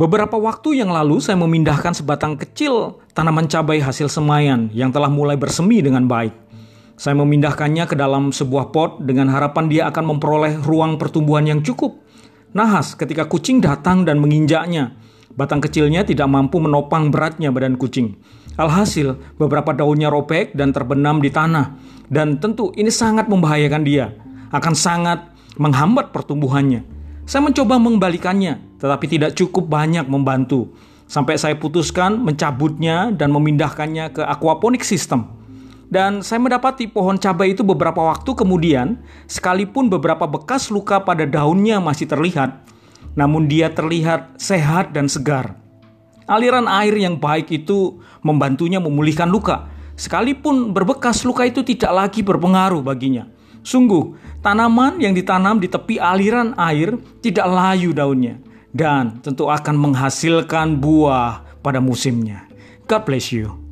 Beberapa waktu yang lalu saya memindahkan sebatang kecil tanaman cabai hasil semayan yang telah mulai bersemi dengan baik. Saya memindahkannya ke dalam sebuah pot dengan harapan dia akan memperoleh ruang pertumbuhan yang cukup. Nahas ketika kucing datang dan menginjaknya. Batang kecilnya tidak mampu menopang beratnya badan kucing. Alhasil, beberapa daunnya robek dan terbenam di tanah. Dan tentu ini sangat membahayakan dia. Akan sangat menghambat pertumbuhannya. Saya mencoba mengembalikannya, tetapi tidak cukup banyak membantu. Sampai saya putuskan mencabutnya dan memindahkannya ke aquaponic system. Dan saya mendapati pohon cabai itu beberapa waktu kemudian, sekalipun beberapa bekas luka pada daunnya masih terlihat, namun dia terlihat sehat dan segar. Aliran air yang baik itu membantunya memulihkan luka. Sekalipun berbekas, luka itu tidak lagi berpengaruh baginya. Sungguh, tanaman yang ditanam di tepi aliran air tidak layu daunnya dan tentu akan menghasilkan buah pada musimnya. God bless you.